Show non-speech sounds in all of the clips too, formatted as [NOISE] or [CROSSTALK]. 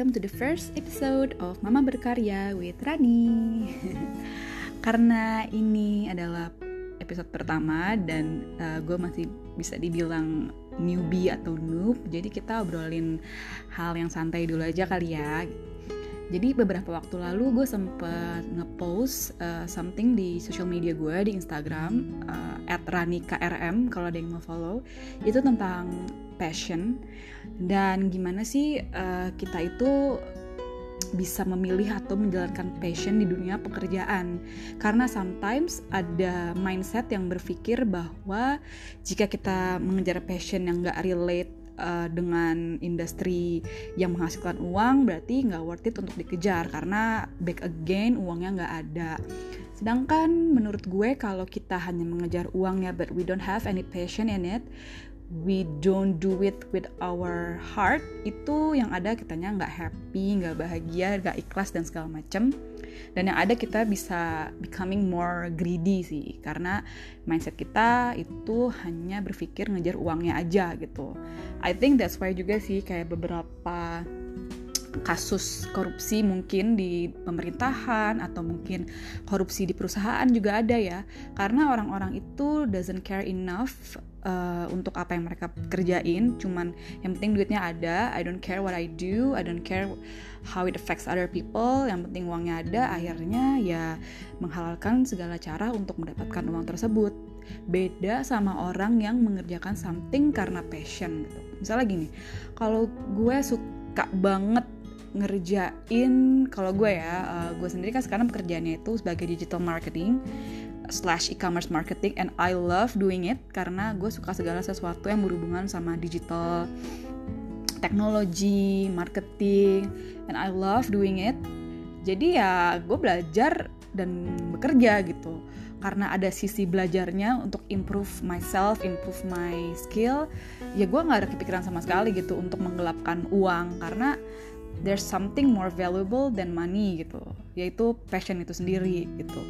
welcome to the first episode of Mama Berkarya with Rani. [LAUGHS] Karena ini adalah episode pertama dan uh, gue masih bisa dibilang newbie atau noob, jadi kita obrolin hal yang santai dulu aja kali ya. Jadi beberapa waktu lalu gue sempet ngepost uh, something di social media gue di Instagram uh, @ranikrm kalau ada yang mau follow itu tentang passion dan gimana sih uh, kita itu bisa memilih atau menjalankan passion di dunia pekerjaan karena sometimes ada mindset yang berpikir bahwa jika kita mengejar passion yang gak relate uh, dengan industri yang menghasilkan uang berarti nggak worth it untuk dikejar karena back again uangnya nggak ada. Sedangkan menurut gue kalau kita hanya mengejar uang ya but we don't have any passion in it, we don't do it with our heart, itu yang ada kitanya nggak happy, nggak bahagia, nggak ikhlas dan segala macem. Dan yang ada kita bisa becoming more greedy sih karena mindset kita itu hanya berpikir ngejar uangnya aja gitu. I think that's why juga sih kayak beberapa kasus korupsi mungkin di pemerintahan atau mungkin korupsi di perusahaan juga ada ya. Karena orang-orang itu doesn't care enough uh, untuk apa yang mereka kerjain. Cuman yang penting duitnya ada. I don't care what I do. I don't care how it affects other people. Yang penting uangnya ada. Akhirnya ya menghalalkan segala cara untuk mendapatkan uang tersebut. Beda sama orang yang mengerjakan something karena passion gitu. Misalnya gini kalau gue suka banget ngerjain kalau gue ya uh, gue sendiri kan sekarang pekerjaannya itu sebagai digital marketing slash e-commerce marketing and I love doing it karena gue suka segala sesuatu yang berhubungan sama digital teknologi, marketing, and I love doing it. Jadi ya gue belajar dan bekerja gitu. Karena ada sisi belajarnya untuk improve myself, improve my skill, ya gue nggak ada kepikiran sama sekali gitu untuk menggelapkan uang karena there's something more valuable than money gitu, yaitu passion itu sendiri gitu.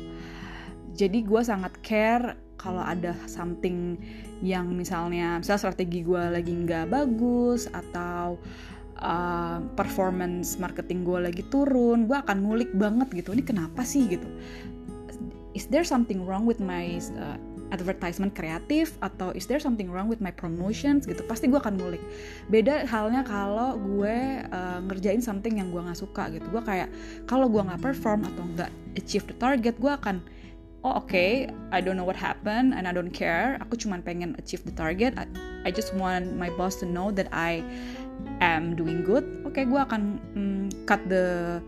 Jadi gue sangat care kalau ada something yang misalnya misal strategi gue lagi nggak bagus atau uh, performance marketing gue lagi turun gue akan ngulik banget gitu. Ini kenapa sih gitu? Is there something wrong with my uh, advertisement kreatif atau is there something wrong with my promotions gitu pasti gue akan ngulik. Beda halnya kalau gue uh, ngerjain something yang gue nggak suka gitu. Gue kayak kalau gue nggak perform atau nggak achieve the target gue akan oh oke okay, I don't know what happened and I don't care. Aku cuma pengen achieve the target. I, I just want my boss to know that I am doing good. Oke okay, gue akan mm, cut the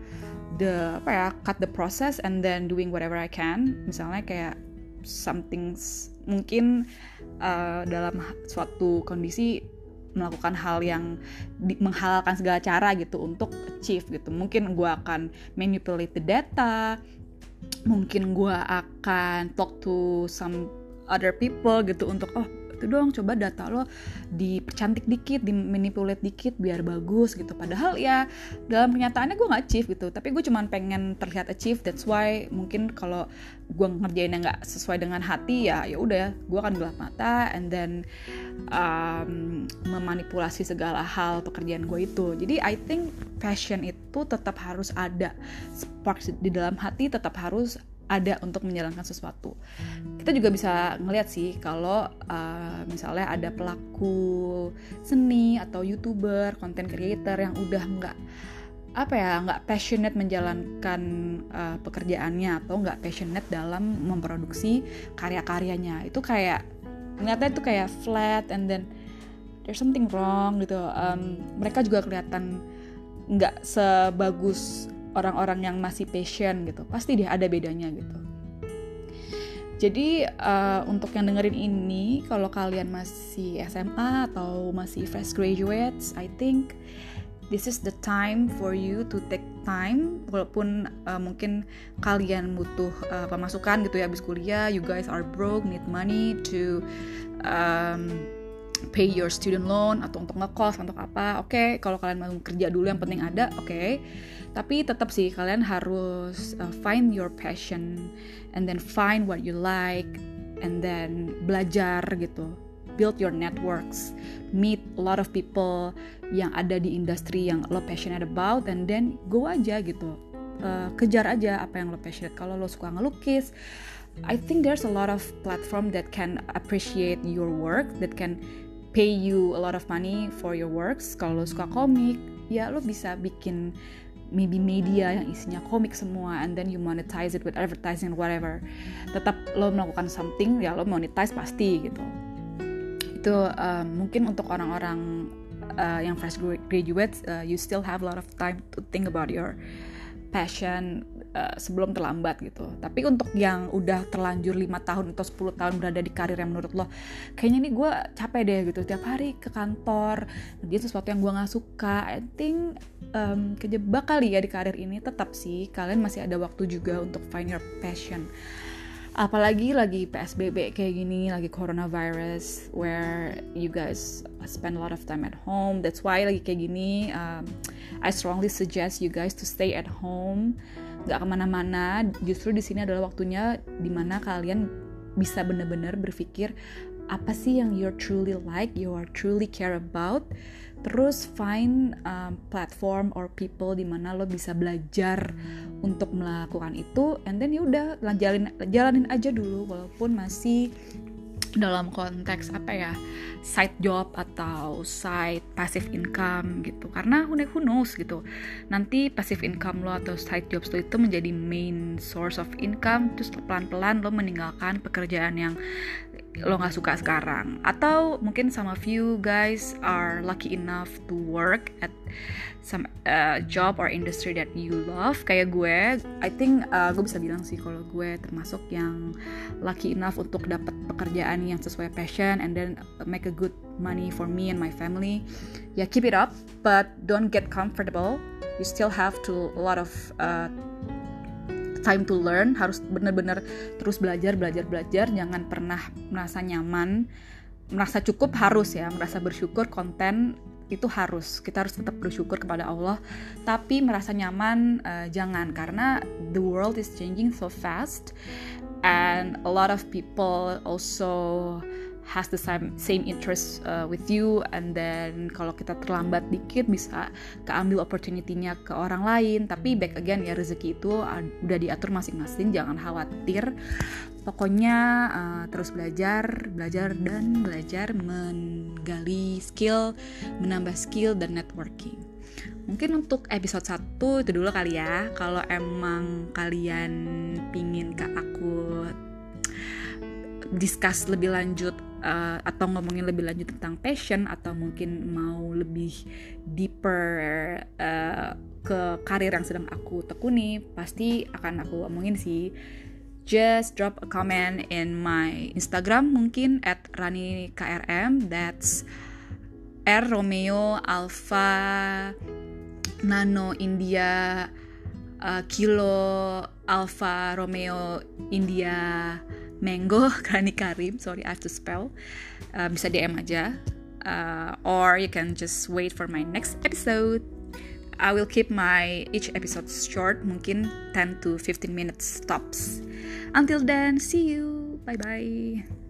the apa ya cut the process and then doing whatever I can. Misalnya kayak something mungkin uh, dalam suatu kondisi melakukan hal yang di, menghalalkan segala cara gitu untuk achieve gitu. Mungkin gue akan manipulate the data mungkin gue akan talk to some other people gitu untuk oh itu dong coba data lo dipercantik dikit, dimanipulate dikit biar bagus gitu. Padahal ya dalam kenyataannya gue nggak achieve gitu, tapi gue cuma pengen terlihat achieve. That's why mungkin kalau gue ngerjainnya nggak sesuai dengan hati ya ya udah gue akan gelap mata and then um, memanipulasi segala hal pekerjaan gue itu. Jadi I think passion itu tetap harus ada, spark di dalam hati tetap harus ada untuk menjalankan sesuatu. Kita juga bisa ngeliat sih kalau uh, misalnya ada pelaku seni atau youtuber, content creator yang udah nggak apa ya nggak passionate menjalankan uh, pekerjaannya atau nggak passionate dalam memproduksi karya-karyanya itu kayak ternyata itu kayak flat and then there's something wrong gitu um, mereka juga kelihatan nggak sebagus orang-orang yang masih passion gitu pasti dia ada bedanya gitu. Jadi uh, untuk yang dengerin ini kalau kalian masih SMA atau masih fresh graduates I think this is the time for you to take time. Walaupun uh, mungkin kalian butuh uh, pemasukan gitu ya habis kuliah you guys are broke need money to um, pay your student loan atau untuk ngekos untuk apa oke. Okay, kalau kalian mau kerja dulu yang penting ada oke. Okay tapi tetap sih kalian harus uh, find your passion and then find what you like and then belajar gitu. Build your networks. Meet a lot of people yang ada di industri yang lo passionate about and then go aja gitu. Uh, kejar aja apa yang lo passionate. Kalau lo suka ngelukis I think there's a lot of platform that can appreciate your work that can pay you a lot of money for your works. Kalau lo suka komik ya lo bisa bikin maybe media yang isinya komik semua and then you monetize it with advertising whatever. Tetap lo melakukan something ya lo monetize pasti gitu. Itu um, mungkin untuk orang-orang uh, yang fresh graduates uh, you still have a lot of time to think about your passion uh, sebelum terlambat gitu. Tapi untuk yang udah terlanjur lima tahun atau 10 tahun berada di karir yang menurut lo kayaknya nih gue capek deh gitu tiap hari ke kantor dia sesuatu yang gue nggak suka. I think um, kejebak kali ya di karir ini tetap sih kalian masih ada waktu juga untuk find your passion apalagi lagi PSBB kayak gini lagi coronavirus where you guys spend a lot of time at home. That's why lagi kayak gini um, I strongly suggest you guys to stay at home. Gak ke mana-mana. Justru di sini adalah waktunya di mana kalian bisa benar-benar berpikir apa sih yang you're truly like you are truly care about terus find um, platform or people di mana lo bisa belajar untuk melakukan itu and then ya udah jalanin jalanin aja dulu walaupun masih dalam konteks apa ya side job atau side passive income gitu. Karena who knows gitu. Nanti passive income lo atau side jobs lo itu menjadi main source of income terus pelan-pelan lo meninggalkan pekerjaan yang lo nggak suka sekarang. Atau mungkin some of you guys are lucky enough to work at some uh, job or industry that you love. Kayak gue I think uh, gue bisa bilang sih kalau gue termasuk yang lucky enough untuk dapat pekerjaan yang sesuai passion and then make a good money for me and my family. Ya yeah, keep it up but don't get comfortable. You still have to a lot of uh, time to learn harus benar-benar terus belajar belajar belajar. Jangan pernah merasa nyaman merasa cukup harus ya. Merasa bersyukur konten itu harus. Kita harus tetap bersyukur kepada Allah. Tapi merasa nyaman uh, jangan. Karena the world is changing so fast. And a lot of people also has the same same interest uh, with you and then kalau kita terlambat dikit bisa keambil opportunity-nya ke orang lain. Tapi back again ya rezeki itu uh, udah diatur masing-masing jangan khawatir. Pokoknya uh, terus belajar belajar dan belajar menggali skill menambah skill dan networking. Mungkin untuk episode 1 itu dulu kali ya. Kalau emang kalian pingin ke aku discuss lebih lanjut uh, atau ngomongin lebih lanjut tentang passion atau mungkin mau lebih deeper uh, ke karir yang sedang aku tekuni pasti akan aku omongin sih. Just drop a comment in my Instagram mungkin at Rani KRM that's R Romeo Alpha Nano India uh, Kilo Alpha Romeo India Mango [LAUGHS] Rani Karim sorry I have to spell. Uh, bisa DM aja. Uh, or you can just wait for my next episode. I will keep my each episode short mungkin 10 to 15 minutes tops. Until then see you. Bye bye